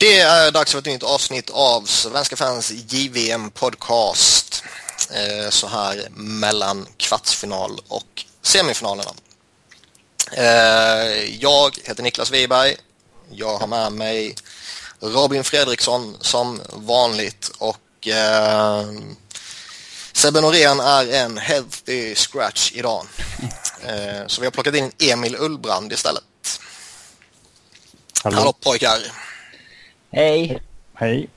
Det är dags för ett nytt avsnitt av Svenska fans JVM podcast. Eh, så här mellan kvartsfinal och semifinalerna. Eh, jag heter Niklas Wiberg. Jag har med mig Robin Fredriksson som vanligt och eh, Sebbe Norén är en healthy scratch idag. Eh, så vi har plockat in Emil Ullbrand istället. Hallå. Hallå pojkar! Hej! Hej.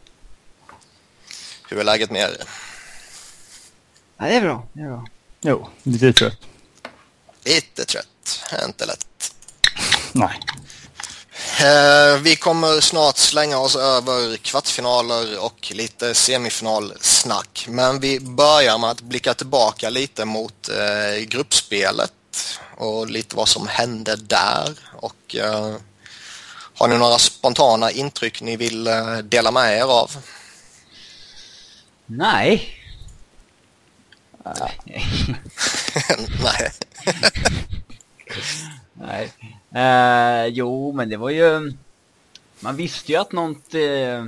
Hur är läget med er? Ja, det är bra. Det är bra. Jo, lite trött. Lite trött, inte lätt. Nej. Eh, vi kommer snart slänga oss över kvartsfinaler och lite semifinalsnack. Men vi börjar med att blicka tillbaka lite mot eh, gruppspelet och lite vad som hände där. Och eh, har ni några spontana intryck ni vill eh, dela med er av? Nej. Nej. Nej. Eh, jo, men det var ju... Man visste ju att något... Eh,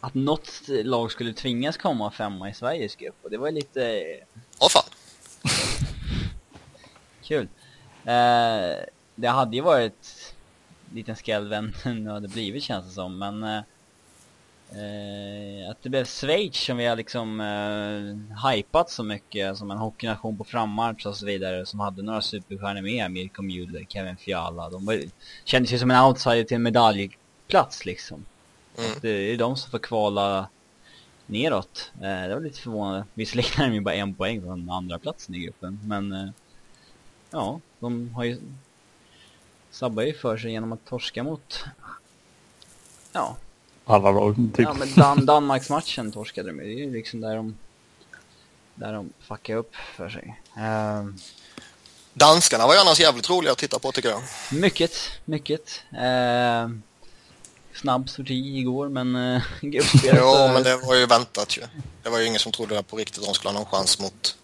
att något lag skulle tvingas komma femma i Sveriges grupp. Och det var ju lite Åh fan. kul. Eh, det hade ju varit liten skräll vem det hade blivit känns det som. Men... Eh, Eh, att det blev Schweiz som vi har liksom eh, hypat så mycket som en hockeynation på frammarsch och så vidare som hade några superstjärnor med, Mirko Müller, Kevin Fiala. De var, kändes ju som en outsider till en medaljplats liksom. Mm. Att det är de som får kvala neråt. Eh, det var lite förvånande. Visserligen är de ju bara en poäng från andra platsen i gruppen, men eh, ja, de har ju sabbar ju för sig genom att torska mot ja, Alla lag, typ. Ja men Dan Danmarksmatchen torskade de ju. Det är ju liksom där de där de fuckar upp för sig. Ehm, Danskarna var ju annars jävligt roliga att titta på tycker jag. mycket, mycket. Ehm, snabb sorti igår men uh. Jo, eh, men det var ju väntat ju. Det var ju ingen som trodde det på riktigt att de skulle ha någon chans mot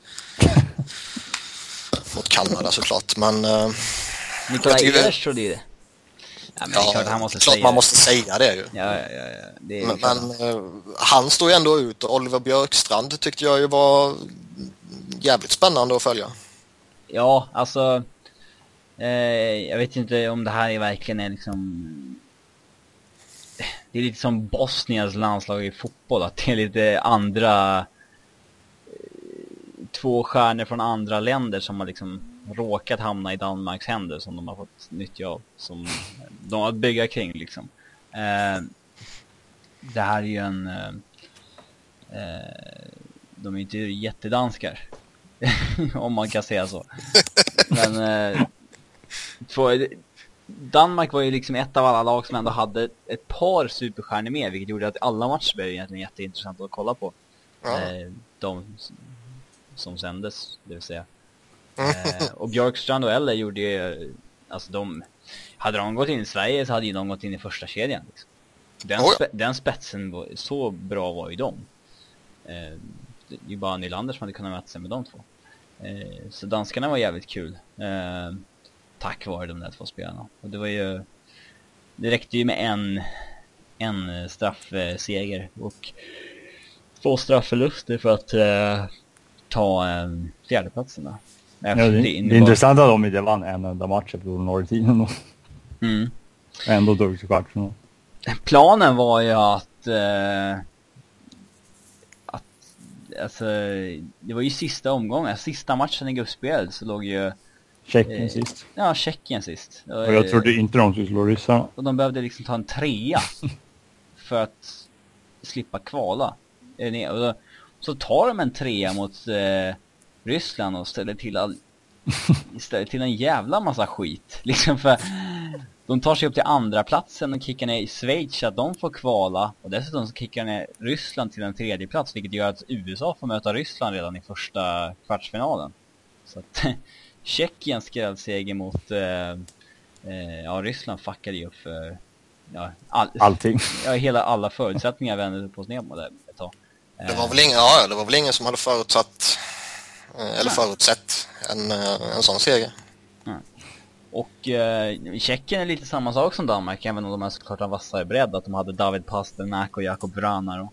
mot Kanada såklart. Men eh, Nikolaj Ehlers trodde ju det. Ja men det är ja, klart han måste klart säga man det. måste säga det ju. Ja, ja, ja, ja. Det Men, men eh, han står ju ändå ut och Oliver Björkstrand tyckte jag ju var jävligt spännande att följa. Ja, alltså... Eh, jag vet inte om det här är verkligen är liksom... Det är lite som Bosniens landslag i fotboll, att det är lite andra... eh, Två stjärnor från andra länder som har liksom råkat hamna i Danmarks händer som de har fått nyttja av. Som de har att bygga kring liksom. Eh, det här är ju en... Eh, eh, de är inte jättedanskar. om man kan säga så. Men eh, två, Danmark var ju liksom ett av alla lag som ändå hade ett par superstjärnor med, vilket gjorde att alla matcher blev egentligen jätteintressanta att kolla på. Ja. Eh, de som sändes, det vill säga. Eh, och Björkstrand och Eller gjorde ju, alltså de, hade de gått in i Sverige så hade ju de gått in i första kedjan. Liksom. Den, Oh ja. spe, den spetsen, var, så bra var ju de. Eh, det är ju bara Nylander som hade kunnat möta sig med de två. Eh, så danskarna var jävligt kul. Eh, tack vare de där två spelarna. Och det var ju, det räckte ju med en, en straffseger och två straffförluster för att eh, ta eh, fjärdeplatsen då. Ja, det, det, innebar- är intressant att de inte vann en enda match efter ordinarie Mm. ändå tog till kvartsfinal. Planen var ju att, eh, att alltså, det var ju sista omgången, sista matchen i gruppspelet så låg ju, Tjeckien Eh, sist. ja, Tjeckien sist. Och jag trodde inte de skulle slå ryssarna. Och de behövde liksom ta en trea för att slippa kvala. Eh, så tar de en trea mot eh, Ryssland och ställer till all, ställer till en jävla massa skit. Liksom för de tar sig upp till andra platsen och kickar ner Schweiz så att de får kvala. Och dessutom så kickar ner Ryssland till en tredje plats vilket gör att USA får möta Ryssland redan i första kvartsfinalen. Så att Tjeckiens skrällseger mot eh, eh, ja, Ryssland fuckade ju upp för ja, all, Allting. ja, hela alla förutsättningar vände på sned där ett tag. Det var väl ingen, ja, det var väl ingen som hade förutsatt eh, eller Nej. förutsett en, eh, en sån seger. Och eh, Tjeckien är lite samma sak som Danmark, även om de är såklart en vassare bredd. Att de hade David Pasternak och Jakob Vrana då.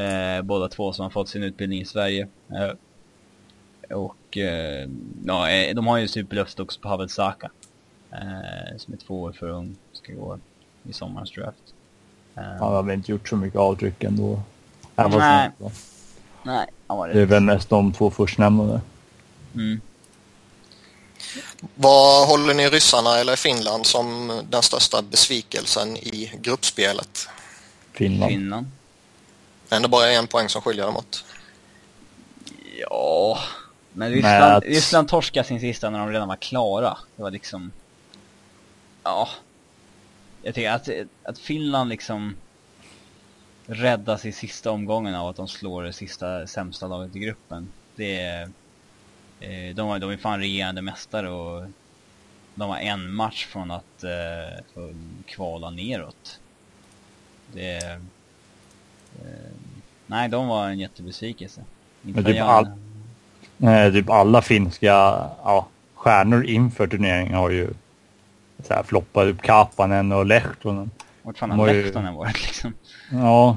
Eh, båda två som har fått sin utbildning i Sverige. Eh, och eh, ja, eh, de har ju superlöfte också på Havel Saka. Eh, som är två år för ung, ska gå i sommarens draft. Eh, Han har väl inte gjort så mycket avtryck ändå. Nej. Nej, Det är väl mest de två förstnämnda. Mm. Vad håller ni ryssarna eller Finland som den största besvikelsen i gruppspelet? Finland. Finland. Det är ändå bara en poäng som skiljer dem åt. Ja, men Ryssland, att- Ryssland torskade sin sista när de redan var klara. Det var liksom... Ja. Jag tycker att, att Finland liksom räddas i sista omgången av att de slår det sista sämsta laget i gruppen. Det är... Eh, de, de är fan regerande mästare och de var en match från att eh, kvala neråt. Det... är- Eh, nej, de var en jättebesvikelse. Inte Men typ all-. Eh, typ alla finska ja, stjärnor inför turneringen har ju så här, floppat. Typ Kapanen och Lehtonen. Vart fan har ju- Lehtonen varit liksom? Ja,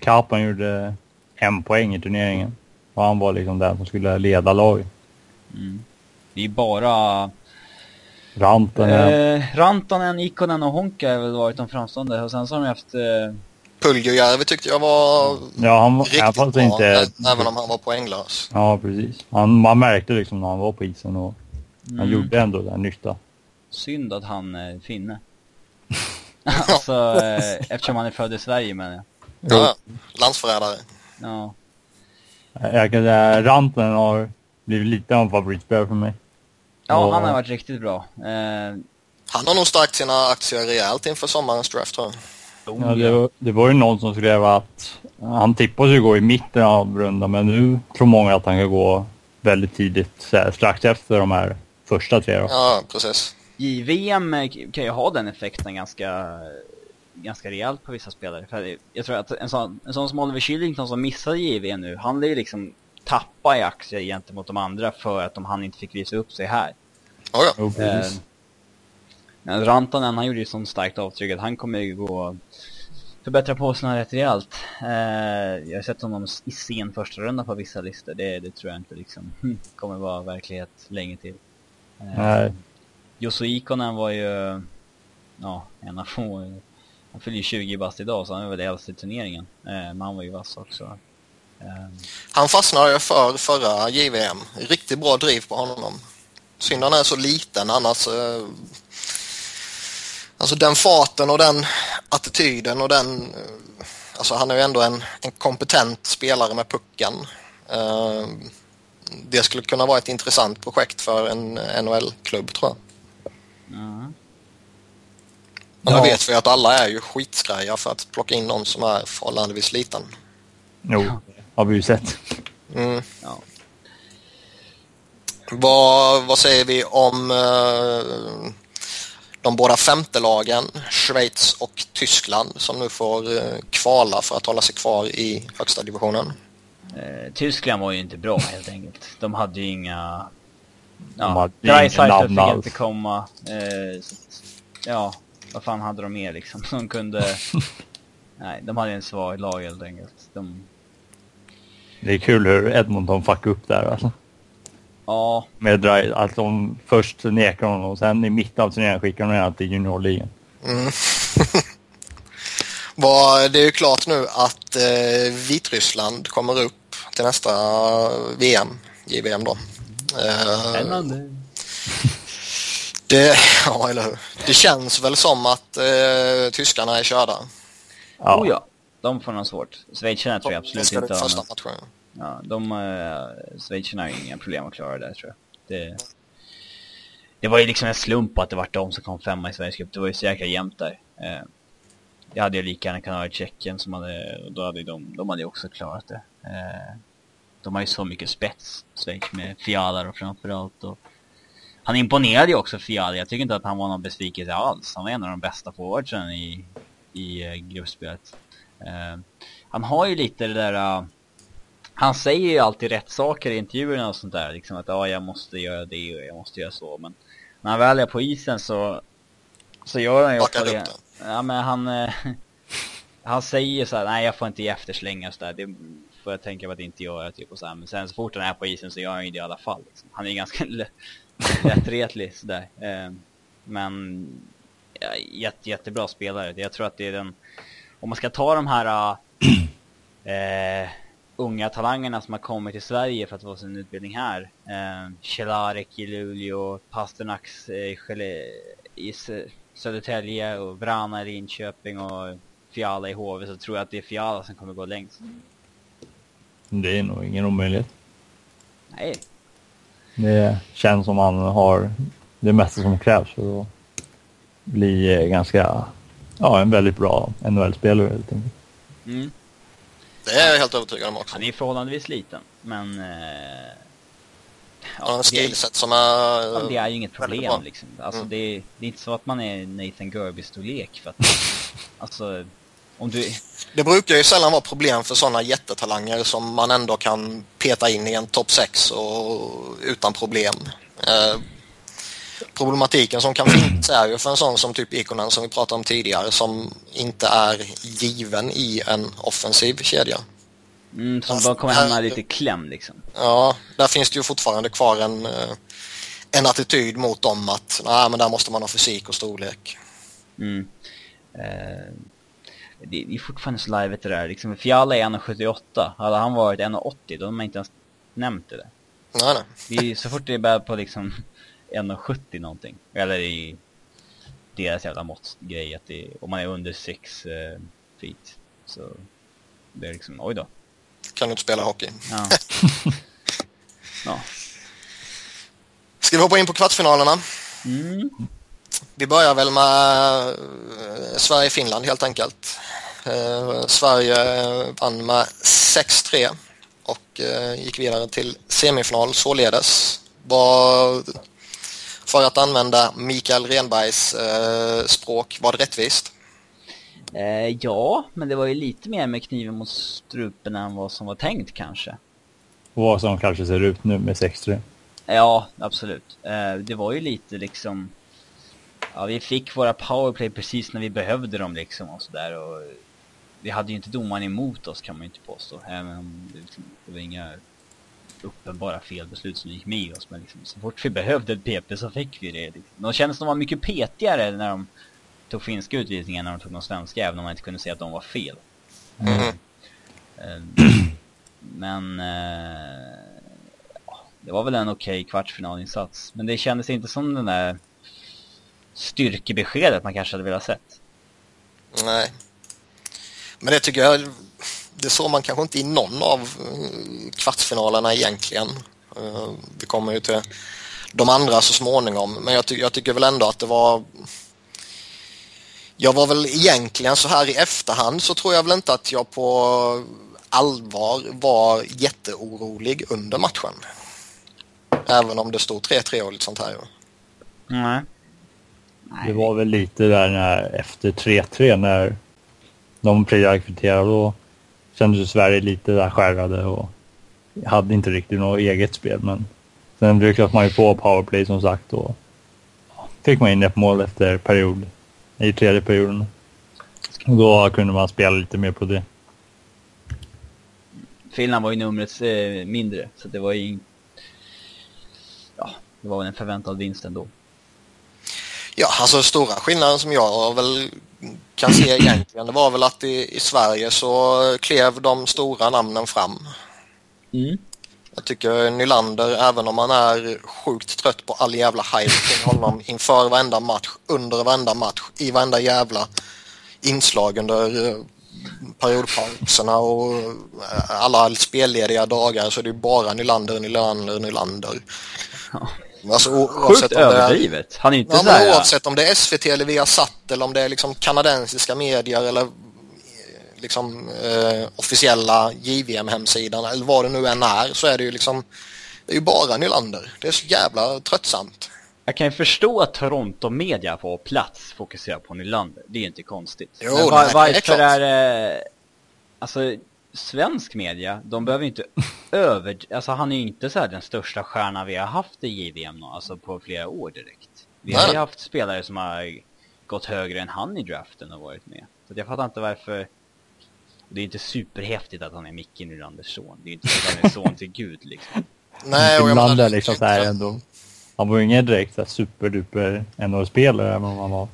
Kapan gjorde en poäng i turneringen. Och han var liksom den som skulle leda laget. Mm. Det är bara Rantanen. eh, Rantanen, Ikonen och Honka har väl varit de framstående och sen så har de haft eh, Puljujärvi tyckte jag var ja, han var riktigt även bra, inte... även om han var poänglös. Ja, precis. Han, man märkte liksom när han var på isen och han mm, gjorde ändå den nytta. synd att han är finne. alltså eh, eftersom han är född i Sverige men Ja, landsförrädare. ja. Jag kan säga Rantanen har blivit lite av en favoritspelare för mig. Ja, Och- han har varit riktigt bra. Eh, Han har nog stärkt sina aktier rejält inför sommarens draft tror jag. oh, Ja, det, var, det var ju någon som skrev att han tippas ju gå i mitten av rundan men nu tror många att han kan gå väldigt tidigt så här, strax efter de här första tre då. Ja, precis. JVM kan ju ha den effekten ganska, ganska rejält på vissa spelare. För jag tror att en sån, en sån som Oliver Kylington som missade JVM nu, han lär ju liksom tappa i aktier gentemot de andra för att de, han inte fick visa upp sig här. Oh, ja. Eh, men Rantanen, han gjorde ju sånt starkt avtryck att han kommer ju gå förbättra på sina rätt rejält. Eh, jag har sett honom i sen första runda på vissa listor. Det, det tror jag inte liksom kommer vara verklighet länge till. Eh, Nej. Josso Ikonen var ju, ja, en av få. Han fyller ju 20 bast idag så han är väl äldst i turneringen. Eh, men han var ju vass också. Eh, Han fastnade ju för förra JVM. Riktigt bra driv på honom. Synd han är så liten annars. Eh, alltså den farten och den attityden och den... Eh, alltså han är ju ändå en, en kompetent spelare med pucken. Eh, det skulle kunna vara ett intressant projekt för en NHL-klubb tror jag ja. Men Ja. då vet vi att alla är ju skitskraja för att plocka in någon som är förhållandevis liten. Jo, har vi ju sett. Mm. Ja. Vad, vad säger vi om eh, de båda femtelagen, Schweiz och Tyskland, som nu får eh, kvala för att hålla sig kvar i högsta divisionen? Eh, Tyskland var ju inte bra helt enkelt. De hade ju inga... Ja, Dreisaitl fick namn inte alls. komma. Eh, ja, vad fan hade de mer liksom? De kunde... Nej, de hade en svag lag helt enkelt. De... Det är kul hur Edmonton fuckade upp där alltså. Ja, Med Dry, att de först nekar honom och sen i mitten av turneringen skickar de honom till juniorligan. Mm. Det är ju klart nu att eh, Vitryssland kommer upp till nästa VM, JVM då. Eh, spännande. det, ja, eller hur? Det känns väl som att eh, tyskarna är körda. Ja. Oh ja, de får nog svårt. Schweizarna tror jag absolut inte har första något. matchen. Ja, de... Uh, Schweizarna har ju inga problem att klara det tror jag. Det, det var ju liksom en slump att det var de som kom femma i Sveriges cup. Det var ju så jäkla jämnt där. Eh, det hade ju lika gärna kunnat vara Tjeckien som hade... och Då hade de, de hade ju också klarat det. Eh, de har ju så mycket spets, Schweiz, med Fialar och framförallt. Och han imponerade ju också Fialar. Jag tycker inte att han var någon besvikelse alls. Han var en av de bästa forwardsen i, i eh, gruppspelet. Eh, han har ju lite det där... eh, han säger ju alltid rätt saker i intervjuerna och sånt där. Liksom att ja, jag måste göra det och jag måste göra så. Men när han väl är på isen så, så gör han ju upp det. Ja men han, han säger så här, nej jag får inte ge efterslängar och så där. Det får jag tänka på att inte göra typ och så här. Men sen så fort han är på isen så gör han ju det i alla fall. Liksom. Han är ganska lättretlig sådär. Eh, men ja, jätte, jättebra spelare. Jag tror att det är den, om man ska ta de här äh, unga talangerna som har kommit till Sverige för att få sin utbildning här. Eh, Cehlarik eh, i Luleå, Pasternaks äh, i Södertälje och Vrana i Linköping och Fiala i HV så tror jag att det är Fiala som kommer gå längst. Det är nog ingen omöjlighet. Nej, Det känns som han har det mesta som krävs för att bli eh, ganska, ja en väldigt bra NHL-spelare helt enkelt. mm. Det är jag helt övertygad om också. han är förhållandevis liten men eh, Han har skillset som Ja, är... det är ju inget väldigt problem liksom. Alltså Mm. det, det är inte så att man är Nathan Gerby-storlek för att, alltså, om du, Det brukar ju sällan vara problem för sådana jättetalanger som man ändå kan peta in i en topp 6 och utan problem. Eh, problematiken som kan finnas är ju för en sån som typ Ikonen som vi pratade om tidigare som inte är given i en offensiv kedja. mm, som bara kommer hamna lite kläm liksom. Ja, där finns det ju fortfarande kvar en, eh, en attityd mot dem att nej men där måste man ha fysik och storlek. Mm. Eh, det, det är fortfarande så livet det där. Liksom, Fiala är 1,78. Hade han varit 1,80 då hade man inte ens nämnt det där. Nej, nej. Det är, så fort det är på liksom 1,70 någonting. Eller i deras jävla måttgrej att det, om man är under 6 eh, feet så det är liksom, oj då. Kan du inte spela hockey. Ja. ja. Ska vi hoppa in på kvartsfinalerna? Mm. Vi börjar väl med eh, Sverige-Finland helt enkelt. Eh, Sverige vann med 6-3 och eh, gick vidare till semifinal således. Var, för att använda Mikael Renbergs språk, var det rättvist? Ja, men det var ju lite mer med kniven mot strupen än vad som var tänkt kanske. Vad som kanske ser ut nu med 6-3. Ja, absolut. Det var ju lite liksom... Ja, vi fick våra powerplay precis när vi behövde dem liksom och sådär och... Vi hade ju inte domaren emot oss kan man ju inte påstå. Även om det, liksom, var inga uppenbara felbeslut som gick med oss. Men liksom, så fort vi behövde ett PP så fick vi det. Liksom. De kändes som de var mycket petigare när de tog finska utvisningar när de tog de svenska. Även om man inte kunde säga att de var fel. Eh, Men ja, det var väl en okej kvartsfinalinsats. Men det kändes inte som den där styrkebeskedet man kanske hade velat sett. Nej. Men det tycker jag, det såg man kanske inte i någon av eh, kvartsfinalerna egentligen. Eh, Vi kommer ju till de andra så småningom, men jag, ty jag tycker väl ändå att det var jag var väl egentligen så här i efterhand så tror jag väl inte att jag på allvar var jätteorolig under matchen. Även om det stod 3-3 och lite sånt här. Nej. Det var väl lite där när, efter 3-3 när de prioriterade då kändes Sverige lite där skärrade och hade inte riktigt något eget spel men sen lyckades man ju få powerplay som sagt och fick man in ett mål efter period i tredje perioden. Och då kunde man spela lite mer på det. Finland var ju numret eh, mindre, så det var ju... Ja, det var väl en förväntad vinst ändå. Ja, alltså stora skillnaden som jag väl kan se egentligen det var väl att i, i Sverige så klev de stora namnen fram. Mm. Jag tycker Nylander, även om han är sjukt trött på all jävla hype kring honom inför varenda match, under varenda match, i varenda jävla inslag under eh, periodpauserna och eh, alla spellediga dagar så är det ju bara Nylander, Nylander, Nylander. Ja. Alltså, Sjukt är- överdrivet. Han är inte Ja, sådär... oavsett om det är SVT eller Viasat eller om det är liksom kanadensiska medier eller eh, liksom eh, officiella JVM-hemsidan eller vad det nu än är så är det ju liksom det är ju bara Nylander. Det är så jävla tröttsamt. Jag kan ju förstå att Toronto Media på plats fokuserar på Nylander. Det är inte konstigt. Jo, Men var, nej, är varför klart. är det... Alltså, svensk media, de behöver inte över... Alltså han är ju inte så här den största stjärna vi har haft i JVM alltså på flera år direkt. Vi har ju haft spelare som har gått högre än han i draften och varit med. Så jag fattar inte varför... Det är inte superhäftigt att han är Micke Nylanders son. Det är inte så att han är son till Gud liksom. Nej, och jag menar... liksom så här ändå. Han var ju ingen direkt superduper NHL-spelare även om han var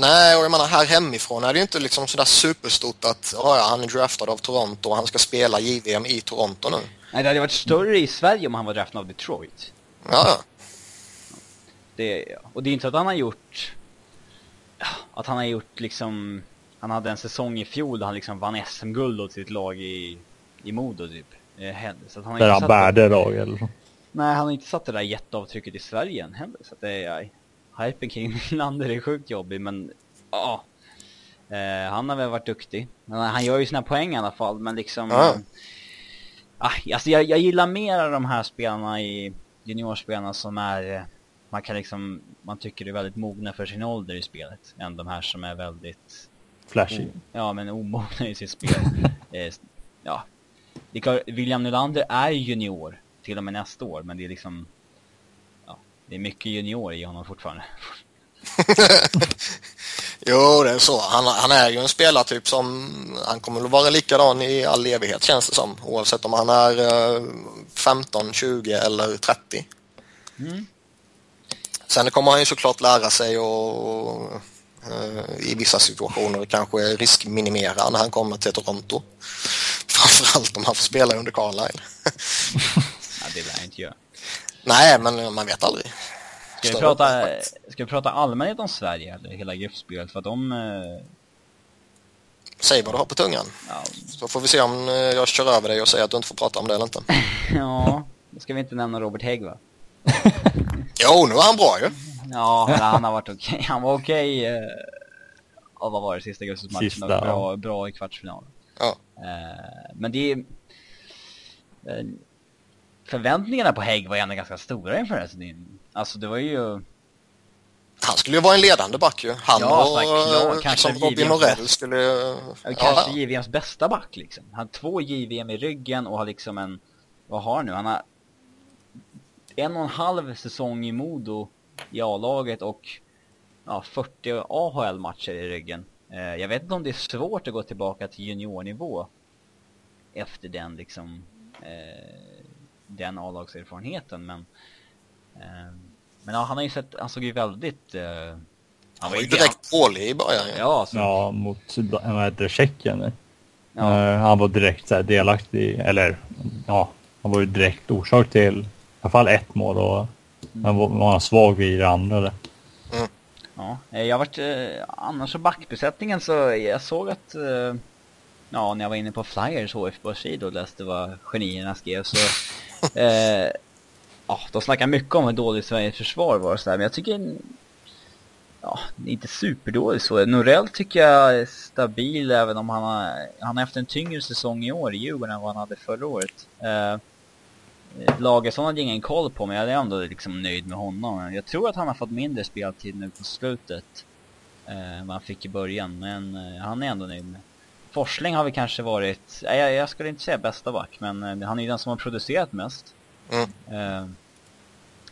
Nej, och jag menar här hemifrån är det ju inte liksom sådär superstort att ja, han är draftad av Toronto och han ska spela JVM i Toronto nu. Nej, det hade varit större i Sverige om han var draftad av Detroit. Ja. Det, och det är inte så att han har gjort... Att han har gjort liksom... Han hade en säsong i fjol där han liksom vann SM-guld åt sitt lag i, i Modo typ. Eh, så att han där han bärde lag eller. Nej, han har inte satt det där jätteavtrycket i Sverige än heller. Så att det är hypen kring Nylander är sjukt jobbig, men ja. Eh, han har väl varit duktig. Men han gör ju sina poäng i alla fall, men liksom... Ja. Ah, alltså jag, jag gillar mer de här spelarna i juniorspelarna som är... Man kan liksom... Man tycker är väldigt mogna för sin ålder i spelet. Än de här som är väldigt... Flashy. ja, men omogna i sitt spel. eh, ja. William Nylander är junior till och med nästa år, men det är liksom det är mycket junior i honom fortfarande. jo, det är så. Han, han, är ju en spelartyp som han kommer att vara likadan i all evighet känns det som. Oavsett om han är 15, 20 eller 30. Mm. Sen kommer han ju såklart lära sig och eh, i vissa situationer kanske riskminimera när han kommer till Toronto. Framförallt om han får spela under Carlisle. ja, det lär han inte göra. Nej, men man vet aldrig. Ska vi, prata, ska vi prata allmänhet om Sverige eller hela gruppspelet? För att de... Eh... Säg vad du har på tungan. Ja. Så får vi se om eh, jag kör över dig och säger att du inte får prata om det eller inte. ja, då ska vi inte nämna Robert Hägg va? jo, nu är han bra ju. Ja, han har varit okej. Okay. Han var okej. Okay, eh... vad var det? Sista. Sista, bra, ja. bra i kvartsfinalen. Ja. Eh, men det är... Eh, förväntningarna på Hägg var ändå ganska stora inför den här Alltså det var ju... Han skulle ju vara en ledande back ju. Han ja, och klar, kanske Robin Norell skulle... Ja, kanske JVMs bästa back liksom. Han har två JVM i ryggen och har liksom en... Vad har han nu? Han har en och en halv säsong i Modo i A-laget och ja, 40 AHL-matcher i ryggen. Eh, jag vet inte om det är svårt att gå tillbaka till juniornivå efter den liksom eh, den A-lagserfarenheten men eh, men ja, han har ju sett, han såg ju väldigt eh, han, han var ju direkt dålig i början ja. Ja, alltså. ja mot, vad heter det, Tjeckien ja. uh, han var direkt så här, delaktig eller ja, han var ju direkt orsak till i alla fall ett mål och mm. han var, var svag i det andra där. Mm. Ja, eh, jag varit, eh, annars så backbesättningen så jag såg att eh, ja, när jag var inne på Flyers HF-börssida och läste vad genierna skrev så eh, ja, de snackar mycket om hur dåligt Sveriges försvar var och sådär, men jag tycker ja, inte superdåligt så. Norell tycker jag är stabil även om han har, han har haft en tyngre säsong i år i Djurgården än vad han hade förra året. Eh, Lagesson hade ingen koll på men jag är ändå liksom nöjd med honom. Jag tror att han har fått mindre speltid nu på slutet eh, än vad han fick i början, men eh, han är ändå nöjd med. Forsling har vi kanske varit, jag, jag skulle inte säga bästa back, men eh, han är ju den som har producerat mest. Mm. Uh,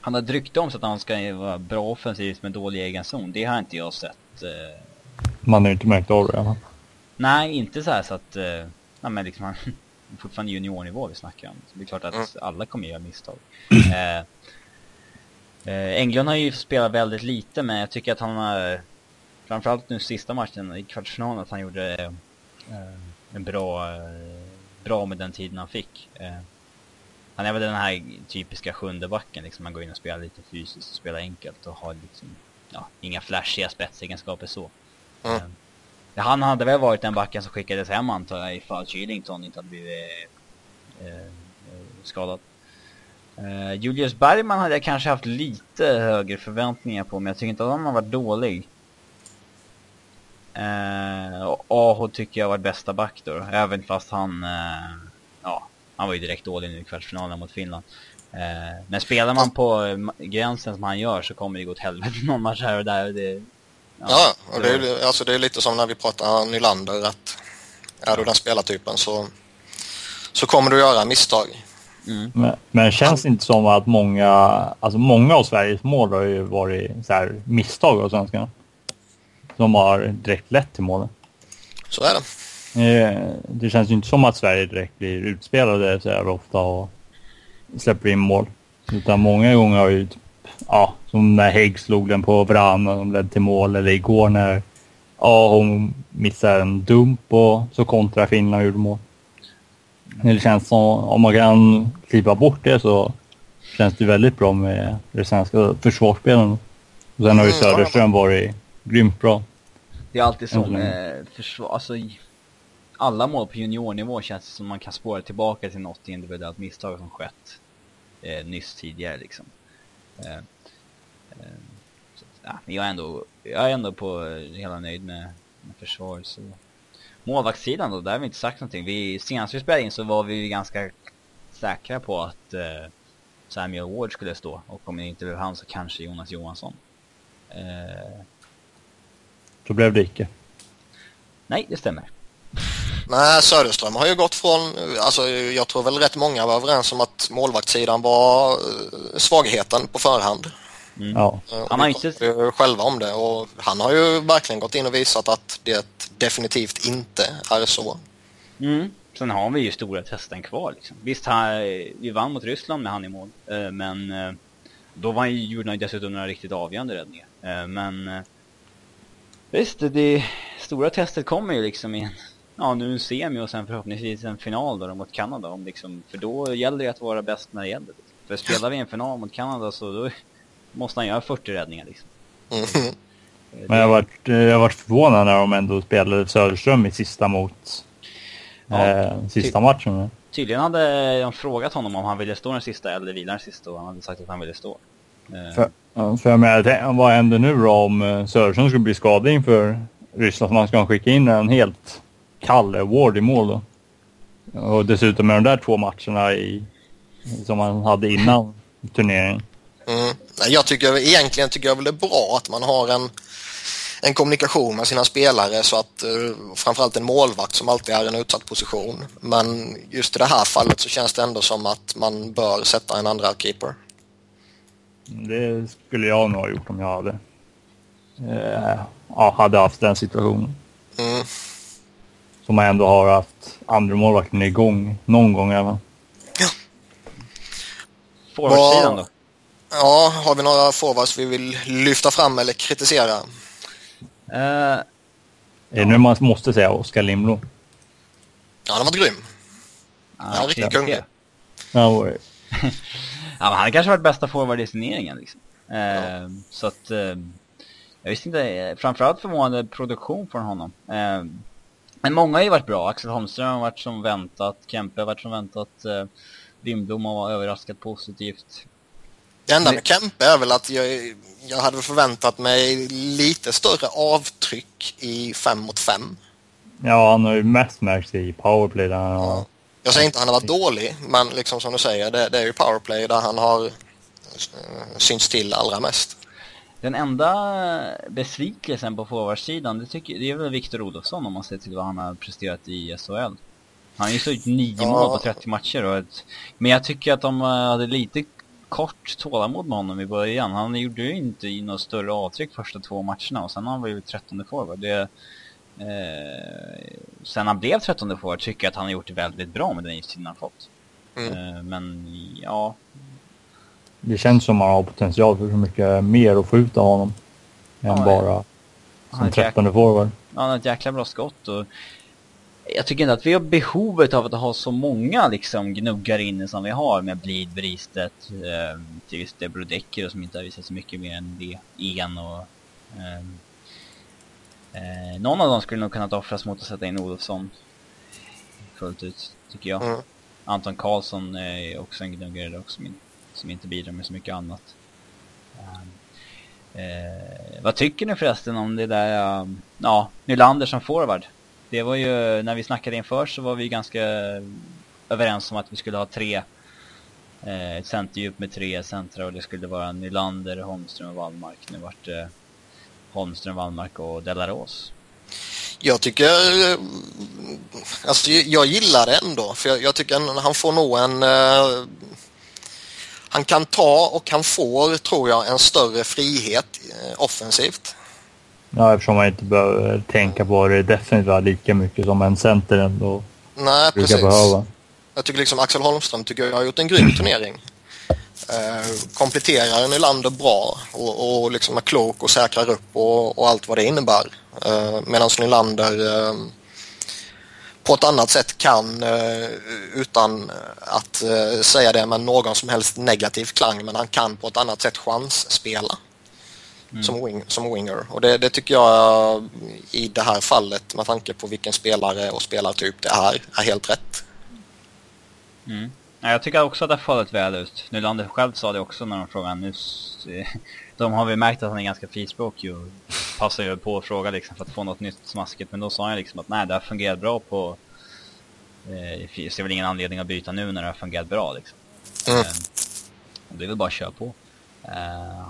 han har dryckt om så att han ska vara bra offensivt med dålig egen zon. Det har inte jag sett. Uh... Man har inte märkt av det än. Nej, inte så här så att... Uh, nej, men liksom han fortfarande juniornivå vi snackar om. Så det är klart att mm. alla kommer göra misstag. uh, uh, Englund har ju spelat väldigt lite, men jag tycker att han har... Framförallt nu sista matchen i kvartsfinalen, att han gjorde en bra, bra med den tiden han fick. Han är väl den här typiska sjunde backen, liksom man går in och spelar lite fysiskt och spelar enkelt och har liksom, ja, inga flashiga spetsegenskaper så. Mm. Han hade väl varit den backen som skickades hem antar jag ifall Kylington inte hade blivit eh, eh, skadad. Uh, Julius Bergman hade jag kanske haft lite högre förväntningar på, men jag tycker inte att han har varit dålig. Uh, och Aho tycker jag var bästa back då, även fast han, ja, han var ju direkt dålig nu i kvartsfinalen mot Finland. Eh, men spelar man på gränsen som han gör så kommer det gå åt helvete någon match här och där. Det, ja, ja, och det är, alltså det är lite som när vi pratar Nylander att är du den spelartypen så, så kommer du göra misstag. Mm. Men, men känns det inte som att många, alltså många av Sveriges mål har ju varit så här misstag av svenskarna? Som har direkt lett till målen. Så är det. Eh, det känns ju inte som att Sverige direkt blir utspelade så här ofta och släpper in mål. Utan många gånger har ju typ, ja, som när Hägg slog den på Vran och de ledde till mål. Eller igår när ja, hon missade en dump och så kontra Finland och gjorde mål. Det känns som om man kan kliva bort det så känns det väldigt bra med det svenska försvarsspelet. Och sen har ju mm, Söderström varit grymt bra. Det är alltid så med försvar, alltså alla mål på juniornivå känns som man kan spåra tillbaka till något individuellt misstag som skett eh, nyss tidigare liksom. Eh, eh, så, ja, jag, är ändå, jag är ändå på hela nöjd med, med försvaret. Så. Målvaktssidan då, där har vi inte sagt någonting. Vi, senast vi spelade in så var vi ganska säkra på att eh, Samuel Ward skulle stå. Och om det inte blev han så kanske Jonas Johansson. Eh, då blev det icke. Nej, det stämmer. Nej, Söderström har ju gått från, alltså jag tror väl rätt många var överens om att målvaktssidan var eh, svagheten på förhand. Mm. Ja. Eh, han har inte... själva om det och han har ju verkligen gått in och visat att det definitivt inte är så. Mm. Sen har vi ju stora testen kvar liksom. Visst, här, vi vann mot Ryssland med han i mål, eh, men då var, gjorde han dessutom några riktigt avgörande räddningar. Men visst, det stora testet kommer ju liksom i en ja, nu en semi och sen förhoppningsvis en final då mot Kanada. Om liksom, för då gäller det att vara bäst när det gäller. För spelar vi en final mot Kanada så då måste han göra 40 räddningar liksom. Mm. Men jag varit, jag varit förvånad när de ändå spelade Söderström i sista mot ja, eh, sista matchen. Tydligen hade de frågat honom om han ville stå den sista eller vila den sista och han hade sagt att han ville stå. Eh. För, för jag menar, vad händer nu då om eh, Söderström skulle bli skadad inför Ryssland? Man ska skicka in en helt Kalle Ward i mål då. Och dessutom med de där två matcherna i, som man hade innan turneringen. Mm. Jag tycker egentligen tycker jag väl det är bra att man har en, en kommunikation med sina spelare så att uh, framförallt en målvakt som alltid är i en utsatt position. Men just i det här fallet så känns det ändå som att man bör sätta en andra keeper. Det skulle jag nog ha gjort om jag hade, ja, hade haft den situationen. Mm. Som man ändå har haft andra målvakten igång någon gång även. Ja. Forwardsidan då? Ja, har vi några forwards vi vill lyfta fram eller kritisera? Uh, är det nu man måste säga Oskar Lindblom? Ja, han har varit grym. Ah, han är riktigt kung. Ja, ja, men han kanske varit bästa forward i signeringen liksom. Uh, ja. Så att, uh, jag visste inte, framförallt förvånande produktion från honom. Men många har ju varit bra. Axel Holmström har varit som väntat. Kempe har varit som väntat. Eh, Lindblom har överraskat positivt. Det enda med Kempe är väl att jag, jag hade förväntat mig lite större avtryck i 5 mot 5. Ja, han har ju mest märkt i powerplay där han har... Jag säger inte att han har varit dålig, men liksom som du säger, det, det är ju powerplay där han har eh, synts till allra mest. Den enda besvikelsen på forwardsidan, det, tycker, det är väl Viktor Olofsson om man ser till vad han har presterat i SHL. Han har ju gjort nio ja. mål på 30 matcher och ett, Men jag tycker att de eh, hade lite kort tålamod med honom i början. Han gjorde ju inte i något större avtryck första två matcherna och sen har han varit 13 forward. Det, eh, sen han blev 13 forward tycker jag att han har gjort det väldigt bra med den istiden han fått. Mm. Eh, men ja, det känns som att han har potential för så mycket mer att få ut av honom. Än ja, bara som trettonde forward. Ja, han har ett jäkla bra skott och jag tycker inte att vi har behovet av att ha så många liksom gnuggar inne som vi har med Blid, Bristet, eh, till viss del Brodecker som inte har visat så mycket mer än det. En och... Eh, eh, någon av dem skulle nog kunna offras mot att sätta in Olofsson fullt ut, tycker jag. Mm. Anton Karlsson är också en gnuggare också, min som inte bidrar med så mycket annat. Ehm, eh, vad tycker ni förresten om det där, ehm, ja, Nylander som forward? Det var ju, när vi snackade inför så var vi ganska överens om att vi skulle ha tre, eh, ett centerdjup med tre centra och det skulle vara Nylander, Holmström och Wallmark. Nu vart det Holmström, Wallmark och Delaros. Jag tycker eh, alltså, jag gillar det ändå för jag, jag tycker han får nog en... Eh, han kan ta och han får, tror jag, en större frihet uh, offensivt. Ja, eftersom man inte behöver tänka på det definitivt lika mycket som en center ändå Nej, precis. behöva. Jag tycker liksom Axel Holmström tycker jag har gjort en grym turnering. Eh, kompletterar Nylander bra och, och liksom är klok och säkrar upp och, och allt vad det innebär. Eh, Medan Nylander eh, på ett annat sätt kan, eh, utan att eh, säga det med någon som helst negativ klang, men han kan på ett annat sätt chansspela mm. som, wing, som winger. Och det, det, tycker jag i det här fallet med tanke på vilken spelare och spelartyp det är, är helt rätt. Mm. Ja, jag tycker också att det har fallit väl ut. Nylander själv sa det också när de frågade nyss. De har vi märkt att han är ganska frispråkig och passar ju på att fråga liksom för att få något nytt smaskigt. Men då sa han liksom att nej, det har fungerat bra på... Eh, jag ser väl ingen anledning att byta nu när det har fungerat bra liksom. Mm. Eh, det är väl bara att köra på. Eh,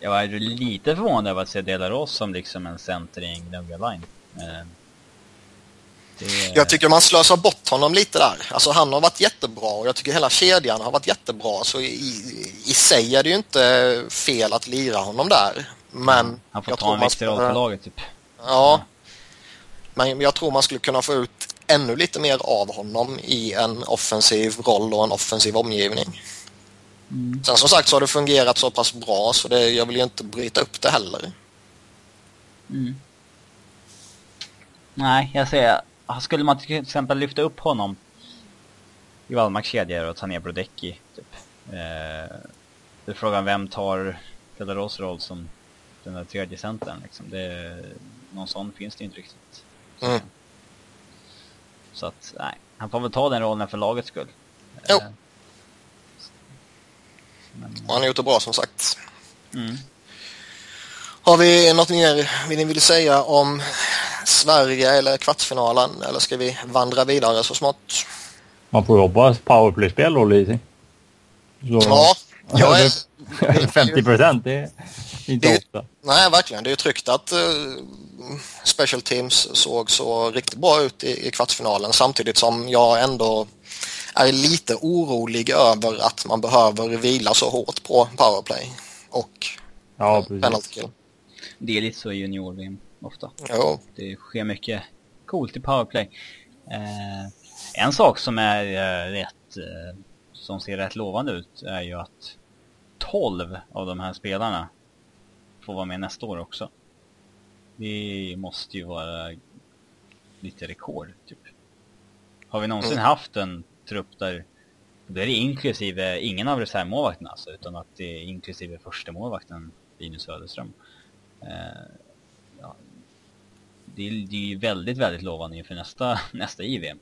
jag var lite förvånad över att se Delaros som liksom en center i en gnuggarline. Eh, det... Jag tycker man slösar bort honom lite där. Alltså han har varit jättebra och jag tycker hela kedjan har varit jättebra. Så i, i sig är det ju inte fel att lira honom där. Men... Han får ta en viktig roll på laget typ. Ja. Men jag tror man skulle kunna få ut ännu lite mer av honom i en offensiv roll och en offensiv omgivning. Mm. Sen som sagt så har det fungerat så pass bra så det, jag vill ju inte bryta upp det heller. Mm. Nej, jag säger skulle man till exempel lyfta upp honom i Wallmarks kedjor och ta ner Brodecki typ. Eh, det är frågan vem tar Delaros roll som den där tredje centern liksom. Det, någon sån finns det inte riktigt. Mm. Så att, nej. Han får väl ta den rollen för lagets skull. Jo. Eh, men, han har gjort det bra som sagt. Mm. Har vi något mer vi vill säga om Sverige eller kvartsfinalen eller ska vi vandra vidare så smått? Man får hoppas powerplay-spel då lite. Så, ja, jag är... 50 procent, det är inte det, ofta. Nej, verkligen. Det är ju tryggt att uh, Special Teams såg så riktigt bra ut i, i kvartsfinalen samtidigt som jag ändå är lite orolig över att man behöver vila så hårt på powerplay och ja, penalty kill. Det är lite så i junior-VM ofta. Jo. Det sker mycket coolt i powerplay. Eh, en sak som är eh, rätt, eh, som ser rätt lovande ut är ju att 12 av de här spelarna får vara med nästa år också. Det måste ju vara lite rekord, typ. Har vi någonsin mm. haft en trupp där då är det inklusive ingen av reservmålvakterna alltså, utan att det är inklusive första målvakten Linus Söderström. Eh, ja, det, är, det är ju väldigt, väldigt lovande inför nästa, nästa IVM.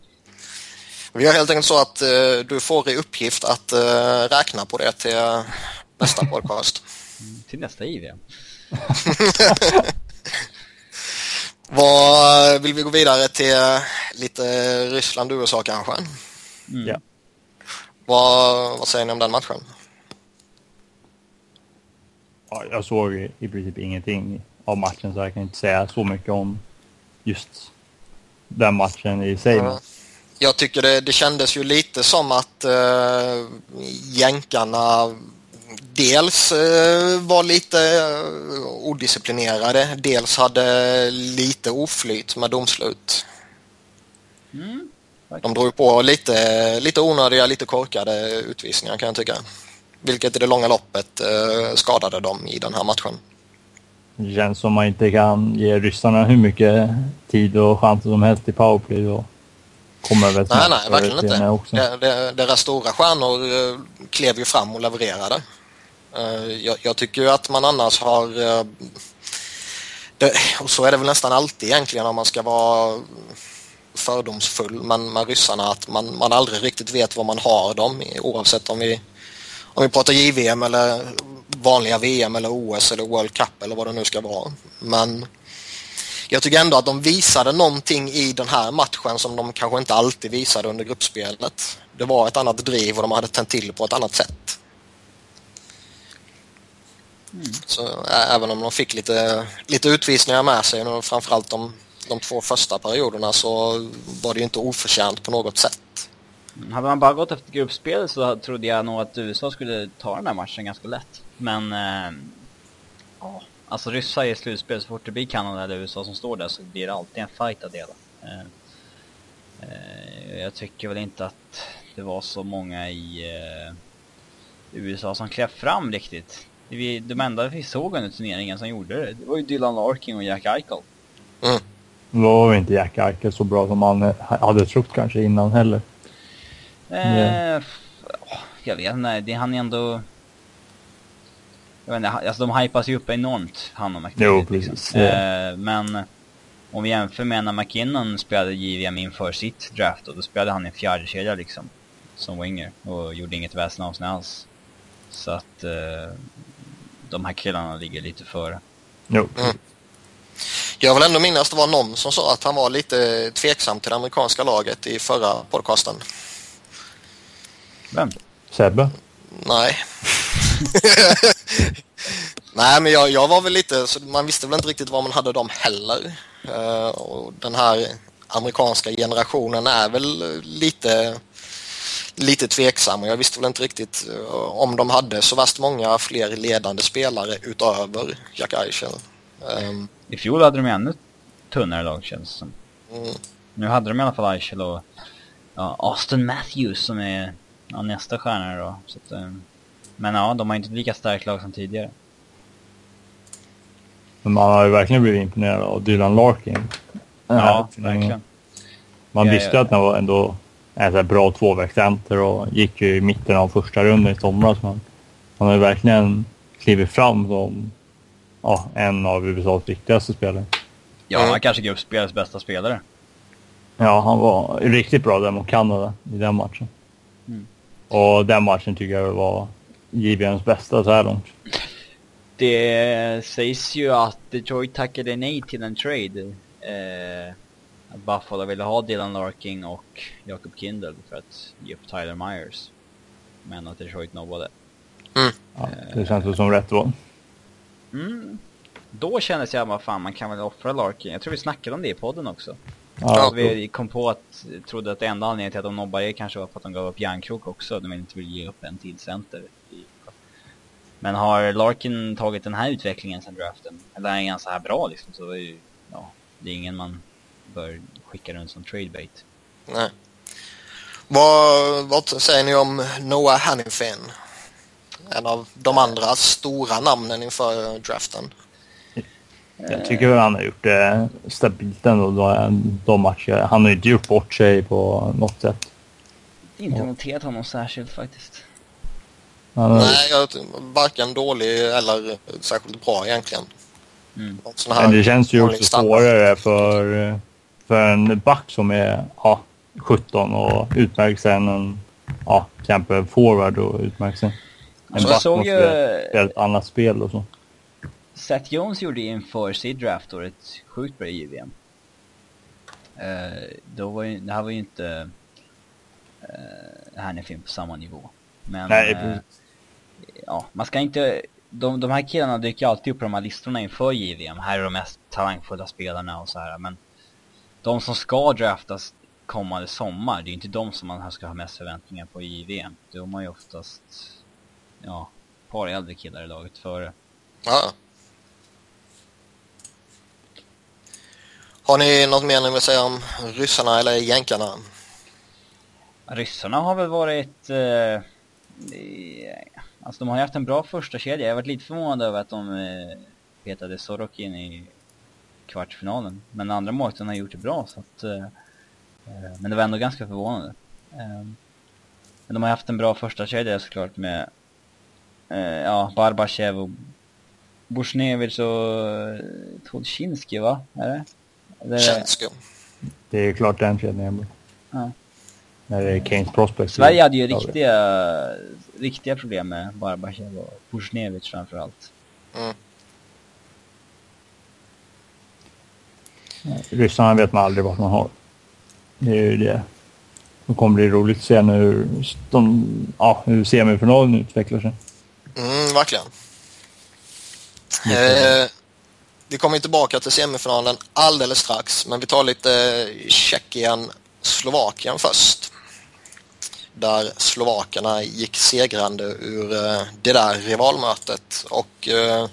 Vi gör helt enkelt så att uh, du får i uppgift att uh, räkna på det till uh, nästa podcast. Till nästa IVM. Vad Vill vi gå vidare till lite Ryssland USA kanske? Mm. Ja. Vad, vad säger ni om den matchen? Ja, jag såg i princip ingenting av matchen så jag kan inte säga så mycket om just den matchen i sig. Ja. Jag tycker det, det kändes ju lite som att äh, jänkarna dels äh, var lite äh, odisciplinerade, dels hade lite oflyt med domslut. Mm. De drog på lite, lite onödiga, lite korkade utvisningar kan jag tycka. Vilket i det långa loppet eh, skadade dem i den här matchen. Det känns som man inte kan ge ryssarna hur mycket tid och chanser som helst i powerplay. Då kommer väl nej, nej, verkligen inte. Också. Deras stora stjärnor eh, klev ju fram och levererade. Eh, jag, jag, tycker ju att man annars har... Eh, det, och så är det väl nästan alltid egentligen om man ska vara fördomsfull men med ryssarna att man, man aldrig riktigt vet vad man har dem oavsett om vi om vi pratar JVM eller vanliga VM eller OS eller World Cup eller vad det nu ska vara. Men jag tycker ändå att de visade någonting i den här matchen som de kanske inte alltid visade under gruppspelet. Det var ett annat driv och de hade tänt till på ett annat sätt. Mm. Så även om de fick lite, lite utvisningar med sig, framförallt de de två första perioderna så var det ju inte oförtjänt på något sätt. Hade man bara gått efter gruppspel så trodde jag nog att USA skulle ta den här matchen ganska lätt. Men, eh, ja, alltså ryssar i slutspel, så fort det blir Kanada eller USA som står där så blir det alltid en fight att dela. Eh, eh, jag tycker väl inte att det var så många i eh, USA som klev fram riktigt. Vi, de enda vi såg under turneringen som gjorde det, det var ju Dylan Larkin och Jack Eichel. Mm. Då var inte Jack Eichel så bra som man hade trott kanske innan heller. Eh, jag vet inte, det han är ändå... Jag vet inte, alltså de hypas ju upp enormt, han och McKinnon. Jo, liksom. precis. Liksom. Eh, men om vi jämför med när McKinnon spelade JVM inför sitt draft, då, då spelade han en fjärde kedja liksom. Som winger och gjorde inget väsen av sig alls. Så att eh, de här killarna ligger lite före. Jo. Mm. Jag vill ändå minnas att det var någon som sa att han var lite tveksam till det amerikanska laget i förra podcasten. Vem? Sebbe? Nej. Nej, men jag, jag var väl lite, så man visste väl inte riktigt vad man hade dem heller. Uh, och den här amerikanska generationen är väl lite, lite tveksam och jag visste väl inte riktigt uh, om de hade så värst många fler ledande spelare utöver Jack Eichel. Um, I fjol hade de ännu tunnare lag känns det som. Mm. Nu hade de i alla fall Eichel och ja, Austin Matthews som är ja, nästa stjärna då. Så att, eh, men ja, de har inte lika starkt lag som tidigare. Men man har ju verkligen blivit imponerad av Dylan Larkin. Ja, verkligen. Man visste ja, att han var ändå en bra tvåvägscenter och gick ju i mitten av första runden i somras. Men han har ju verkligen klivit fram som ja, en av USAs viktigaste spelare. Ja, han kanske gruppspelets bästa spelare. Ja, han var riktigt bra där mot Kanada i den matchen. Och den matchen tycker jag var JVMs bästa så här långt. Det sägs ju att Detroit tackade nej till en trade. Eh, att Buffalo ville ha Dylan Larkin och Jacob Kindle för att ge upp Tyler Myers. Men att Detroit nobbade. Mm. Ja, det känns väl som rätt val. Mm. Då kändes jag bara fan man kan väl offra Larkin. Jag tror vi snackade om det i podden också. Ja, vi kom på att, trodde att enda anledningen till att de nobbade kanske var för att de gav upp Järnkrok också. De inte vill ge upp en till center. Men har Larkin tagit den här utvecklingen sen draften? Eller är han så här bra liksom? Så är ju, ja, det är ingen man bör skicka runt som tradebait. Nej. Vad, vad säger ni om Noah Hannifin? En av de andra stora namnen inför draften. Jag tycker väl han har gjort det stabilt ändå de, matcher. Han har inte gjort bort sig på något sätt. Inte noterat honom särskilt faktiskt. Nej, jag, varken dålig eller särskilt bra egentligen. Mm. Men det känns ju också svårare för, för en back som är ja, 17 och utmärkt sig än en ja, exempel forward och utmärkt sig. En alltså, back måste ju... spela ett annat spel och så. Seth Jones gjorde inför sitt draft år ett sjukt bra JVM. Uh, då var ju, det här var ju inte uh, Hannifin på samma nivå. Men Nej, uh, ja, man ska inte, de, de här killarna dyker alltid upp på de här listorna inför JVM. Här är de mest talangfulla spelarna och så här. Men de som ska draftas kommande sommar, det är inte de som man ska ha mest förväntningar på i JVM. De har ju oftast, ja, ett par äldre killar i laget före. Ja. Har ni något mer ni vill säga om ryssarna eller jänkarna? Ryssarna har väl varit... Eh, alltså de har ju haft en bra första kedja. Jag har varit lite förvånad över att de eh, petade Sorokin i kvartsfinalen. Men andra målvakten har gjort det bra så att... Eh, eh, men det var ändå ganska förvånande. Eh, men de har haft en bra första kedja såklart med... Eh, ja, Barbachev och Bushnevich och eh, Tolchinski va? Är det? Skum. Det är klart den kedjan ja. När det är Keynes Prospects. Sverige hade ju riktiga, riktiga problem med Barbachev och Pushnevich framförallt. Mm. Ryssarna vet man aldrig vad man har. Det är ju det. Det kommer bli roligt att se nu hur, de, ja, hur semifinalen utvecklar sig. Mm, verkligen. Eh, vi kommer tillbaka till semifinalen alldeles strax, men vi tar lite Tjeckien-Slovakien först. Där slovakerna gick segrande ur eh, det där rivalmötet och eh,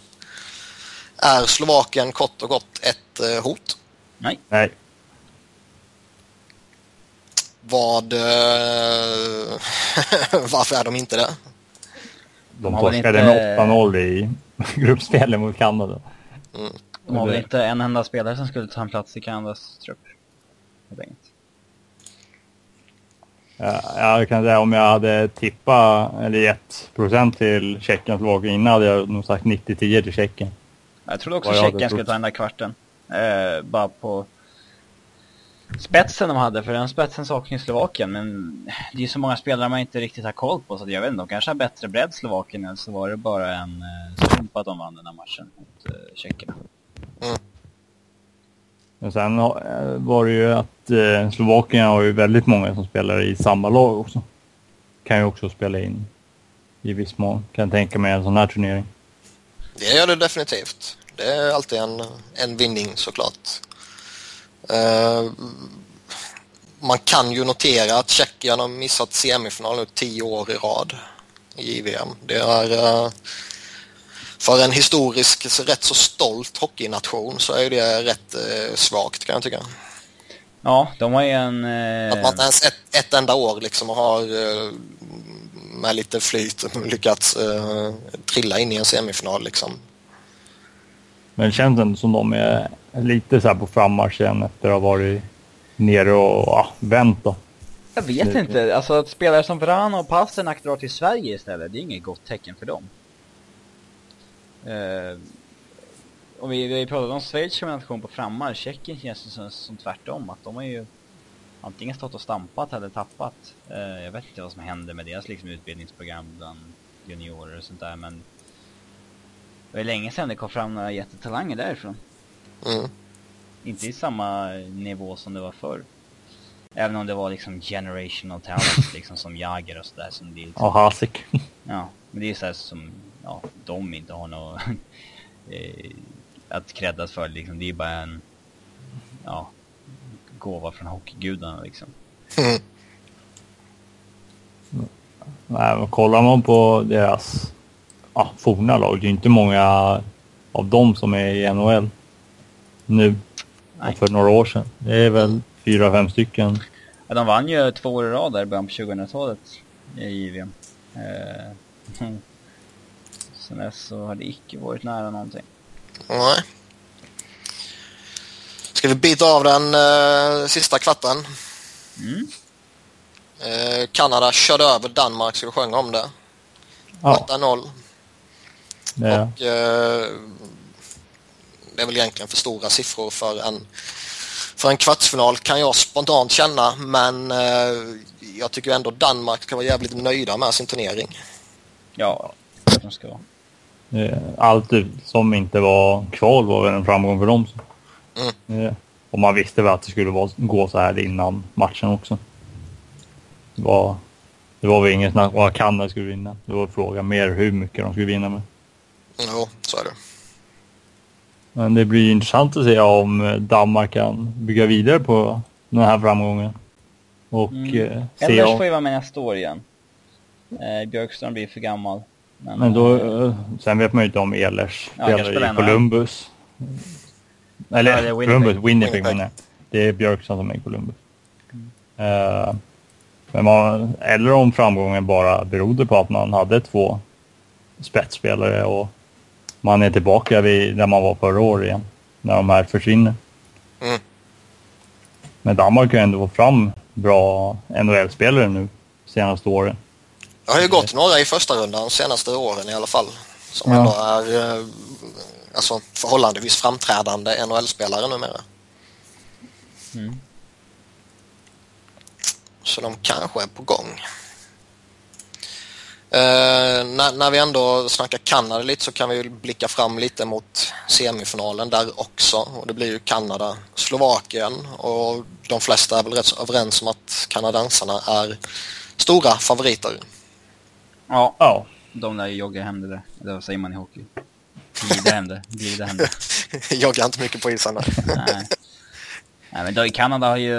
är Slovakien kort och gott ett eh, hot? Nej. Nej. Vad... varför är de inte det? De torskade inte... med 8-0 i gruppspelet mot Kanada. Mm. De har väl inte en enda spelare som skulle ta en plats i Kanadas trupp. Ja, jag kan säga om jag hade tippat eller gett procent till Tjeckien och innan hade jag nog sagt 90-10 till Tjeckien. Jag trodde också Tjeckien skulle ta den där kvarten. Eh, bara på spetsen de hade, för den spetsen saknar Slovakien. Men det är ju så många spelare man inte riktigt har koll på, så jag vet inte, de kanske har bättre bredd Slovakien, eller så var det bara en eh, slump att de vann den här matchen mot eh, tjeckerna. Mm. Men sen eh, var det ju att eh, Slovakien har ju väldigt många som spelar i samma lag också. Kan ju också spela in i viss mån, kan jag tänka mig en sån här turnering. Det gör det definitivt. Det är alltid en, en vinning såklart. Uh, man kan ju notera att Tjeckien har missat semifinal nu tio år i rad i JVM. Det är uh, för en historisk rätt så stolt hockeynation så är det rätt uh, svagt kan jag tycka. Ja, de har ju en... Eh... Att man inte ens ett, ett enda år liksom har eh, med lite flyt lyckats eh, trilla in i en semifinal liksom. Men det känns ändå som de är lite så här på frammarsch igen efter att ha varit nere och ja, vänt då. Jag vet inte. Alltså att spelare som Vrana och Pasternak drar till Sverige istället, det är inget gott tecken för dem. Uh, och vi, vi pratade om Schweiz som en nation på frammarsch. Tjeckien känns det som, som tvärtom. Att de har ju antingen stått och stampat eller tappat. Uh, jag vet inte vad som händer med deras liksom, utbildningsprogram bland juniorer och sånt där. Men det var länge sedan det kom fram några jättetalanger därifrån. Mm. Inte i samma nivå som det var förr. Även om det var liksom generational talent liksom som Jagger och sådär som det liksom, Och Hasek. Ja, men det är såhär som, ja, de inte har något eh, att creddas för liksom. Det är bara en, ja, gåva från hockeygudarna liksom. Mm. Nej, men kollar man på deras ja, forna lag, det är inte många av dem som är i NHL nu. Nej. För några år sedan. Det är väl fyra, fem stycken. Ja, de vann ju två år i rad där i början på 2000-talet i JVM. Eh, sen dess så har det icke varit nära någonting. Nej. Ska vi bita av den eh, sista kvarten? Mm. Eh, Kanada körde över Danmark, ska vi sjunga om det? Ja. 8-0. Ja. Och eh, det är väl egentligen för stora siffror för en, för en kvartsfinal kan jag spontant känna men eh, jag tycker ändå Danmark ska vara jävligt nöjda med sin turnering. Ja, de ska vara. Eh, allt som inte var kval var väl en framgång för dem. Mm. Eh, och man visste väl att det skulle gå så här innan matchen också. Det var, det var väl inget snack om att Kanada skulle vinna. Det var frågan mer hur mycket de skulle vinna med. Jo, så är det. Men det blir intressant att se om Danmark kan bygga vidare på den här framgången. Och mm. eh, se Elders om... får ju vara med nästa år igen. Eh, Björkström blir för gammal. Men, men då, eh, sen vet man ju inte om Ehlers spelar i Columbus. Eller ja, Winnipeg. Columbus, Winnipeg, Winnipeg. Det är Björkström som är i Columbus. Mm. Men man, eller om framgången bara berodde på att man hade två spetsspelare och man är tillbaka vid där man var förra året igen. När de här försvinner. Mm. Men Danmark har ju ändå fått fram bra NHL-spelare nu senaste åren. Det har ju gått några i första rundan de senaste åren i alla fall. Som ja. ändå är eh, alltså, förhållandevis framträdande NHL-spelare numera. Mm. Så de kanske är på gång. Eh, när, när, vi ändå snackar Kanada lite så kan vi blicka fram lite mot semifinalen där också. Och det blir ju Kanada, Slovakien och de flesta är väl rätt överens om att kanadensarna är stora favoriter. Ja, ja. de där joggar hem det där. Eller vad säger man i hockey? Glida hem det. Glida hem det. Joggar inte mycket på isarna. Nej. Nej, men då, Kanada har ju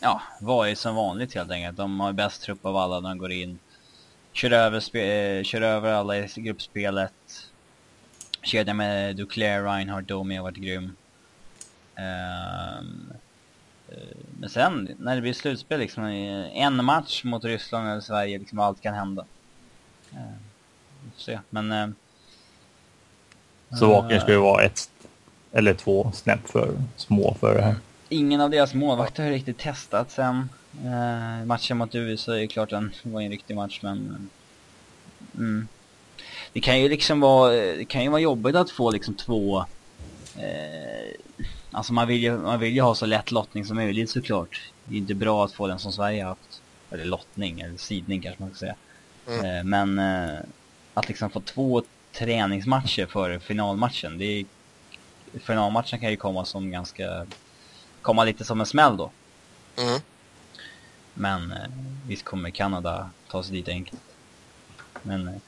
ja, varit som vanligt helt enkelt. De har bäst trupp av alla när de går in. Kör över, spe, eh, kör över alla i gruppspelet. Kedjan med Duclair, Reinhardt, Domi har varit grym. Um, men sen när det blir slutspel liksom, en match mot Ryssland eller Sverige, liksom allt kan hända. Uh, vi får se, men... Uh, Slovakien ska ju vara ett eller två snäpp för små för det här. Ingen av deras målvakter har riktigt testat sen. Uh, matchen mot USA är ju klart den var en riktig match men... Mm. Det kan ju liksom vara, det kan ju vara jobbigt att få liksom två... Uh, alltså man vill, ju, man vill ju ha så lätt lottning som möjligt såklart. Det är inte bra att få den som Sverige har haft. Eller lottning, eller sidning kanske man ska säga. Mm. Uh, men att liksom få två träningsmatcher före finalmatchen, det är... Finalmatchen kan ju komma som ganska komma lite som en smäll då. Mm. Men eh, visst kommer Kanada ta sig dit enkelt. Men eh, eh,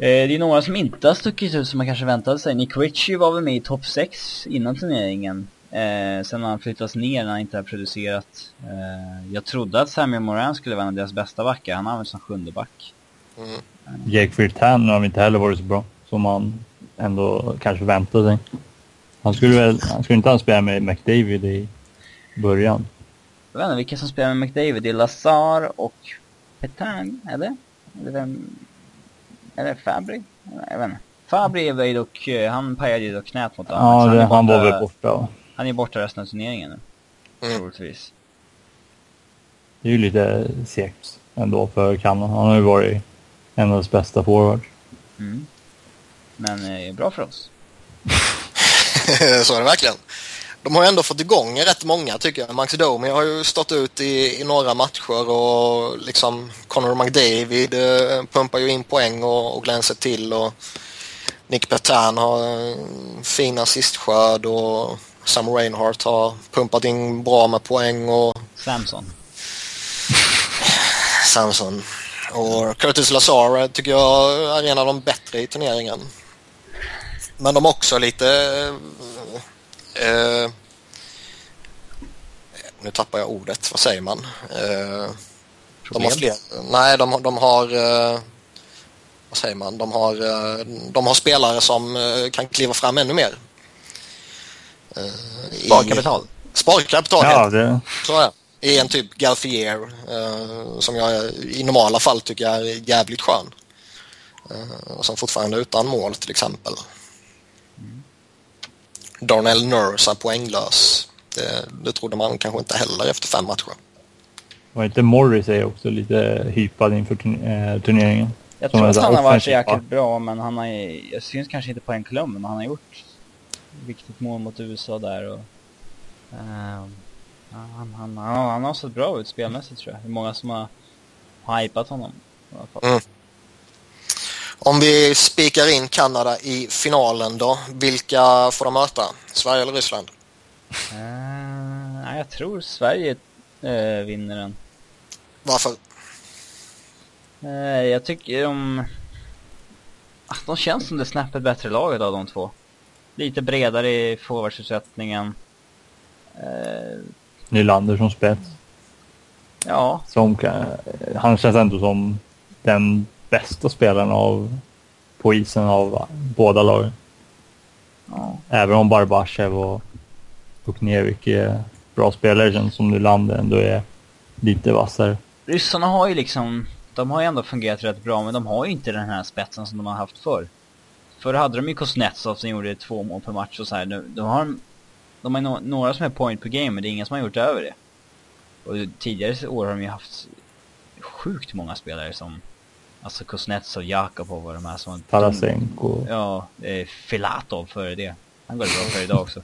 det är några som inte har stuckit ut som man kanske väntade sig. Nick Ritchie var väl med i topp 6 innan turneringen. Eh, sen har han flyttats ner när han inte har producerat. Eh, jag trodde att Samuel Moran skulle vara en av deras bästa backar. Han har använts som sjunde back. Mm. Jake Virtan har inte heller varit så bra som man ändå kanske väntade sig. Han skulle väl, han skulle inte ha spelat med McDavid i början. Jag vet inte vilka som spelar med McDavid. Det är Lazar och Petang, eller? Eller vem? Eller Fabry? Jag vet inte. Fabry är väl dock, han pajade ju dock knät mot honom. Ja, det, han, han var väl borta. Han är borta resten av turneringen nu. Mm. Troligtvis. Det är ju lite segt ändå för Kanada. Han har ju varit en av deras bästa forwards. Mm. Men eh, bra för oss. så är det verkligen. De har ju ändå fått igång rätt många tycker jag. Max Domi har ju stått ut i, i några matcher och liksom Connor McDavid eh, pumpar ju in poäng och, och glänser till och Nick Petan har eh, fin assistskörd och Sam Reinhardt har pumpat in bra med poäng och Samson. Samson. Och Curtis Lazar tycker jag är en av de bättre i turneringen. Men de har också lite... Eh, nu tappar jag ordet. Vad säger man? Eh, de har fler, nej, de, de har... Eh, vad säger man? De har, eh, de har spelare som eh, kan kliva fram ännu mer. Eh, sparkapital? Sparkapital, ja. Det... Så är I en typ Galfier eh, som jag i normala fall tycker är jävligt skön. Eh, som fortfarande är utan mål till exempel. Darnell Nurse är poänglös. Det, det trodde man kanske inte heller efter fem matcher. Var inte Morris är också lite hypad inför eh, turneringen? Jag tror att han har varit jäkligt bra, men han har jag syns kanske inte på en klump, men han har gjort viktigt mål mot USA där och uh, han, han, han, han har sett bra ut spelmässigt tror jag. Det är många som har hypat honom. I alla fall. Mm. Om vi spikar in Kanada i finalen då, vilka får de möta? Sverige eller Ryssland? Uh, jag tror Sverige uh, vinner den. Varför? Uh, jag tycker de... Ah, de känns som det snäppet bättre laget av de två. Lite bredare i forwardsuppsättningen. Uh, Nylander som spets. Ja. Som, han känns ändå som den bästa spelarna av, på isen av båda lagen. Ja. Även om Barbachev och Buknevik är bra spelare känns som Nylander ändå är lite vassare. Ryssarna har ju liksom, de har ju ändå fungerat rätt bra men de har ju inte den här spetsen som de har haft förr. Förr hade de ju Kuznetsov som gjorde två mål per match och så här. De, de har, de har no några som är point per game men det är ingen som har gjort över det. Och tidigare år har de ju haft sjukt många spelare som Alltså Kuznetsov, Jakobov och de här som... Tarasenko. Ja, eh, Filatov före det. Han går det bra för idag också.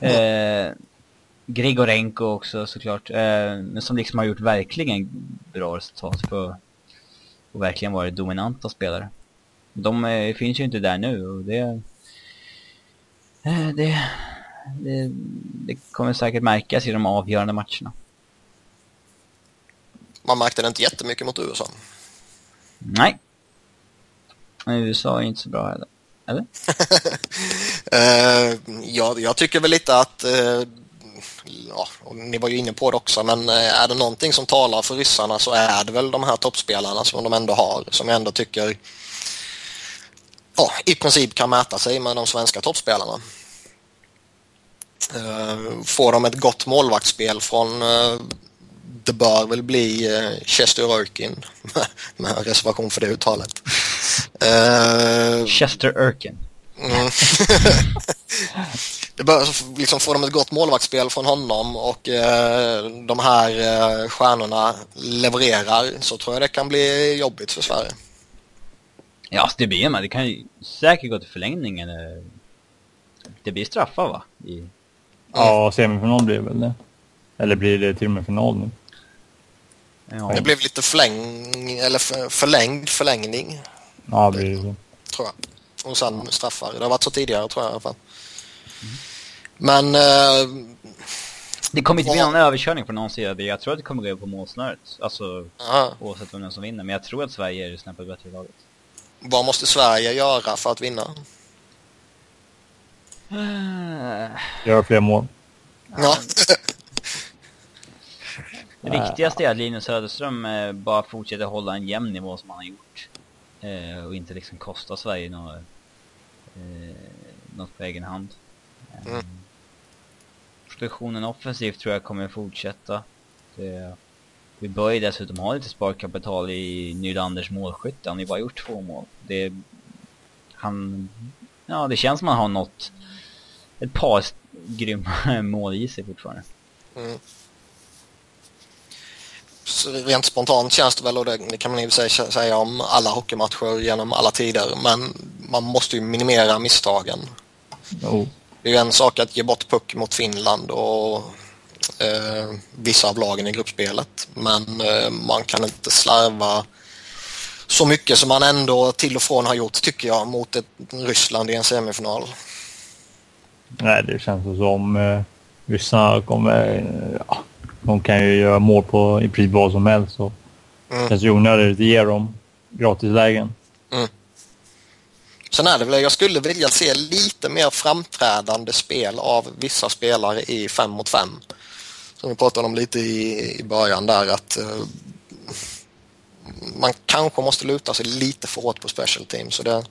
eh, Grigorenko också såklart. Eh, men som liksom har gjort verkligen bra resultat för och verkligen varit dominanta spelare. De eh, finns ju inte där nu och det, eh, det, det, det kommer säkert märkas i de avgörande matcherna. Man märkte det inte jättemycket mot USA. Nej. Men USA är inte så bra heller. Eller? uh, ja, jag tycker väl lite att uh, ja, ni var ju inne på det också, men eh, är det någonting som talar för ryssarna så är det väl de här toppspelarna som de ändå har, som jag ändå tycker ja, i princip kan mäta sig med de svenska toppspelarna. Uh, får de ett gott målvaktsspel från uh, det bör väl bli uh, Chester Erkin med reservation för det uttalet. Chester Erkin. Mm. det bör liksom få de ett gott målvaktsspel från honom och de här stjärnorna levererar så tror jag det kan bli jobbigt för Sverige. Ja, det blir man. Det kan ju säkert gå till förlängningen. Det blir straffar va? I Ja, semifinal blir det väl det. Eller blir det till och med final nu? Ja. Det blev lite förläng... eller förlängd förlängning. Ja, det blir det så. Tror jag. Och sen straffar. Det har varit så tidigare tror jag i alla fall. Mm. Men... Uh, det kommer inte bli någon överkörning från någon sida. Jag tror att det kommer gå på målsnöret. Alltså, Aha. oavsett vem som vinner. Men jag tror att Sverige är snäppet bättre laget. Vad måste Sverige göra för att vinna? Göra fler mål. Ja. Det viktigaste är att Linus Söderström eh, bara fortsätter hålla en jämn nivå som han har gjort. Eh, och inte liksom kosta Sverige något, eh, något på egen hand. Mm. Produktionen offensivt tror jag kommer fortsätta. Det, vi bör ju dessutom ha lite sparkapital i Nylanders målskytte. Han har ju bara gjort två mål. Det, han, ja, det känns som han har nått ett par grymma mål i sig fortfarande. Mm. Rent spontant känns det väl, och det, kan man i och för sig säga om alla hockeymatcher genom alla tider, men man måste ju minimera misstagen. Oh. Det är ju en sak att ge bort puck mot Finland och eh, vissa av lagen i gruppspelet, men eh, man kan inte slarva så mycket som man ändå till och från har gjort tycker jag mot ett Ryssland i en semifinal. Nej, det känns som eh, ryssarna kommer... Ja, de kan ju göra mål på i princip vad som helst. Så mm. känns ju onödigt att ge dem gratislägen. Mm. Sen är det väl, jag skulle vilja se lite mer framträdande spel av vissa spelare i 5 mot 5. Som vi pratade om lite i, i början där att uh, man kanske måste luta sig lite för hårt på special team. Så det,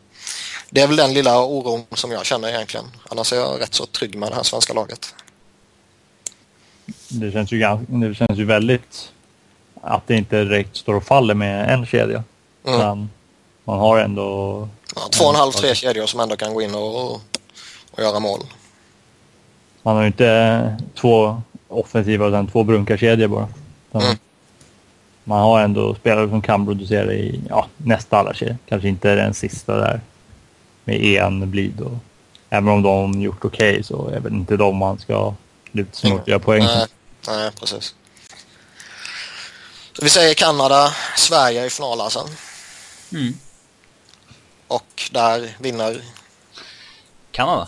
det är väl den lilla oron som jag känner egentligen. Annars är jag rätt så trygg med det här svenska laget. Det känns ju, det känns ju väldigt att det inte direkt står och faller med en kedja. Mm. man har ändå... Ja, två och en halv, tre kedjor som ändå kan gå in och, och göra mål. Man har ju inte två offensiva utan två brunkarkedjor bara. Mm. Man har ändå spelare som kan producera i ja, nästa alla kedjor. Kanske inte den sista där med en blid och även om de gjort okej okay, så är väl inte de man ska sig mot och göra poäng. Nej, nej, precis. Så vi säger Kanada, Sverige i final alltså. Mm. Och där vinner? Kanada.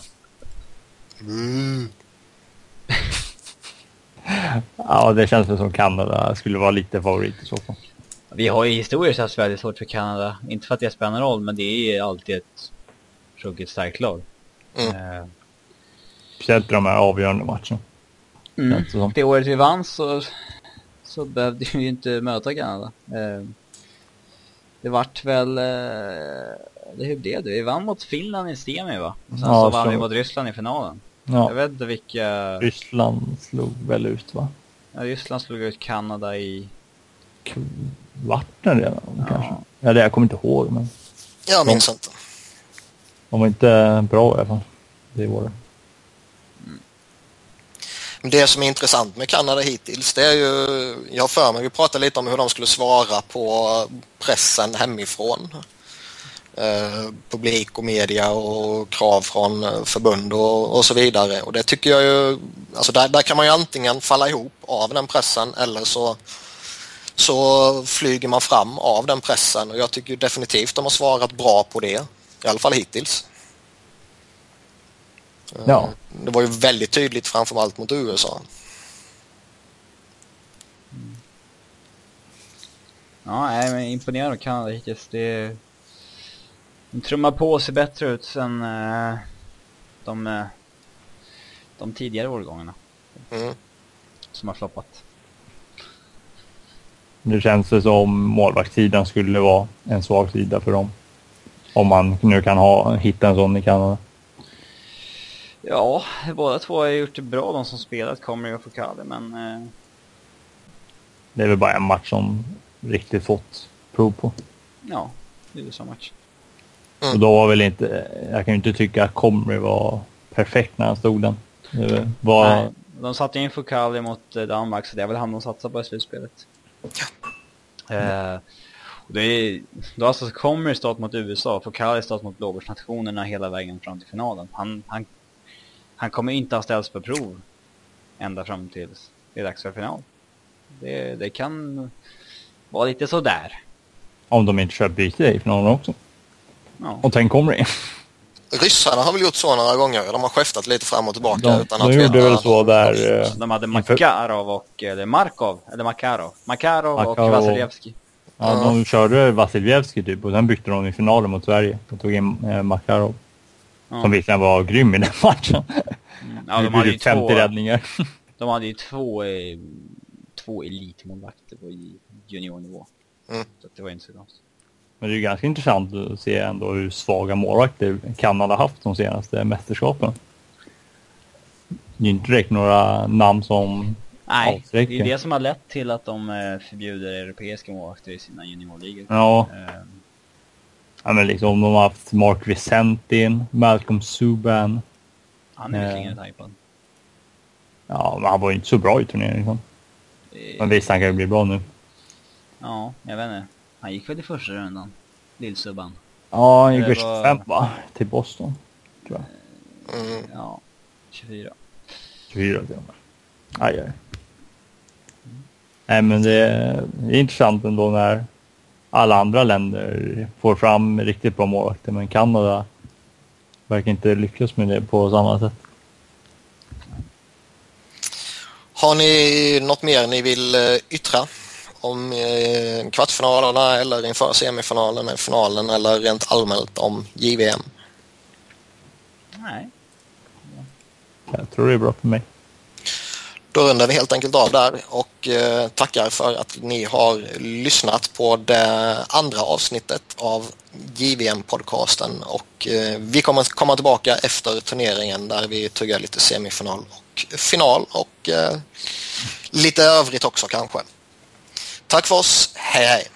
Mm. ja, det känns som Kanada skulle vara lite favorit i så fall. Vi har ju historiskt haft väldigt svårt för Kanada. Inte för att det spelar någon roll, men det är alltid ett ruggigt starkt lag. Mm. Eh. Speciellt de här avgörande matcherna. Mm. Det året vi vann så, så behövde vi inte möta Kanada. Eh, det vart väl... Eh, hur blev det? Vi vann mot Finland i semi va? Och sen ja, så vann vi mot Ryssland i finalen. Ja. Jag vet inte vilka... Ryssland slog väl ut va? Ja, Ryssland slog ut Kanada i... Kvarten redan ja. kanske? Ja, det jag kommer inte ihåg men... Jag minns inte. De var inte bra i alla fall. Det var det. Det som är intressant med Kanada hittills det är ju, jag har för mig, vi pratade lite om hur de skulle svara på pressen hemifrån. Eh, publik och media och krav från förbund och, och, så vidare. Och det tycker jag ju, alltså där, där kan man ju antingen falla ihop av den pressen eller så, så flyger man fram av den pressen och jag tycker definitivt de har svarat bra på det. I alla fall hittills. Ja. Det var ju väldigt tydligt framförallt mot USA. Ja, jag är imponerad av Kanada hittills. Det De trummar på sig bättre ut sen uh, de, uh, de tidigare årgångarna. Mm. Som har floppat. Nu känns det som målvaktssidan skulle vara en svag sida för dem. Om man nu kan ha, hitta en sån i Kanada. Ja, båda två har gjort det bra de som spelat, Comrie och Foucault, men... Eh... Det är väl bara en match som riktigt fått prov på. Ja, USA-match. Mm. Och då var väl inte, jag kan ju inte tycka att Comrie var perfekt när han stod den. Var... Nej, de satte in Foucault mot eh, Danmark, så det är väl han de satsar på i slutspelet. Ja. Eh, det är, då alltså kommer stått mot USA, Foucault stått mot blåbärsnationerna hela vägen fram till finalen. Han, han, han kommer inte ha ställts på prov ända fram till det är dags för final. Det, det kan vara lite sådär. Om de inte kör byte i finalen också. Ja. Och tänk kommer det. Ryssarna har väl gjort så några gånger. De har skiftat lite fram och tillbaka. De, utan de att gjorde väl så där... Eh, de hade Makarov och... Eller Markov. Eller Makarov. Makarov, Makarov och Vasilevski. Ja, de körde Vasilevski typ och sen bytte de i finalen mot Sverige och tog in eh, Makarov. Ja. Som visserligen var grym i den matchen. Mm. Ja, de hade ju 50 två, räddningar. De hade ju två, eh, två elitmålvakter på juniornivå. Mm. Så det var inte så konstigt. Men det är ju ganska intressant att se ändå hur svaga målvakter Kanada haft de senaste mästerskapen. Det är inte direkt några namn som Nej, avsträcker. det är det som har lett till att de eh, förbjuder europeiska målvakter i sina juniorligor. Ja. Um. Ja men liksom de har haft Mark Vicentin, Malcolm Subban. Han är visserligen eh. tajpad. Ja, men han var ju inte så bra i turneringen. Liksom. Men visst, han kan ju bli bra nu. Ja, jag vet inte. Han gick väl i första rundan, Lill-Subban. Ja, han gick väl 25 va? Till Boston, tror jag. Mm. Ja, 24. 24 till och med. Aj, aj. Nej, men det är, det är intressant ändå när alla andra länder får fram riktigt bra målvakter, men Kanada verkar inte lyckas med det på samma sätt. Har ni något mer ni vill eh, yttra om eh, kvartsfinalerna eller inför semifinalen, finalen eller rent allmänt om JVM? Nej. Jag tror det är bra för mig. Då rundar vi helt enkelt av där och eh, tackar för att ni har lyssnat på det andra avsnittet av JVM-podcasten och eh, vi kommer komma tillbaka efter turneringen där vi tuggar lite semifinal och final och eh, lite övrigt också kanske. Tack för oss, hej hej!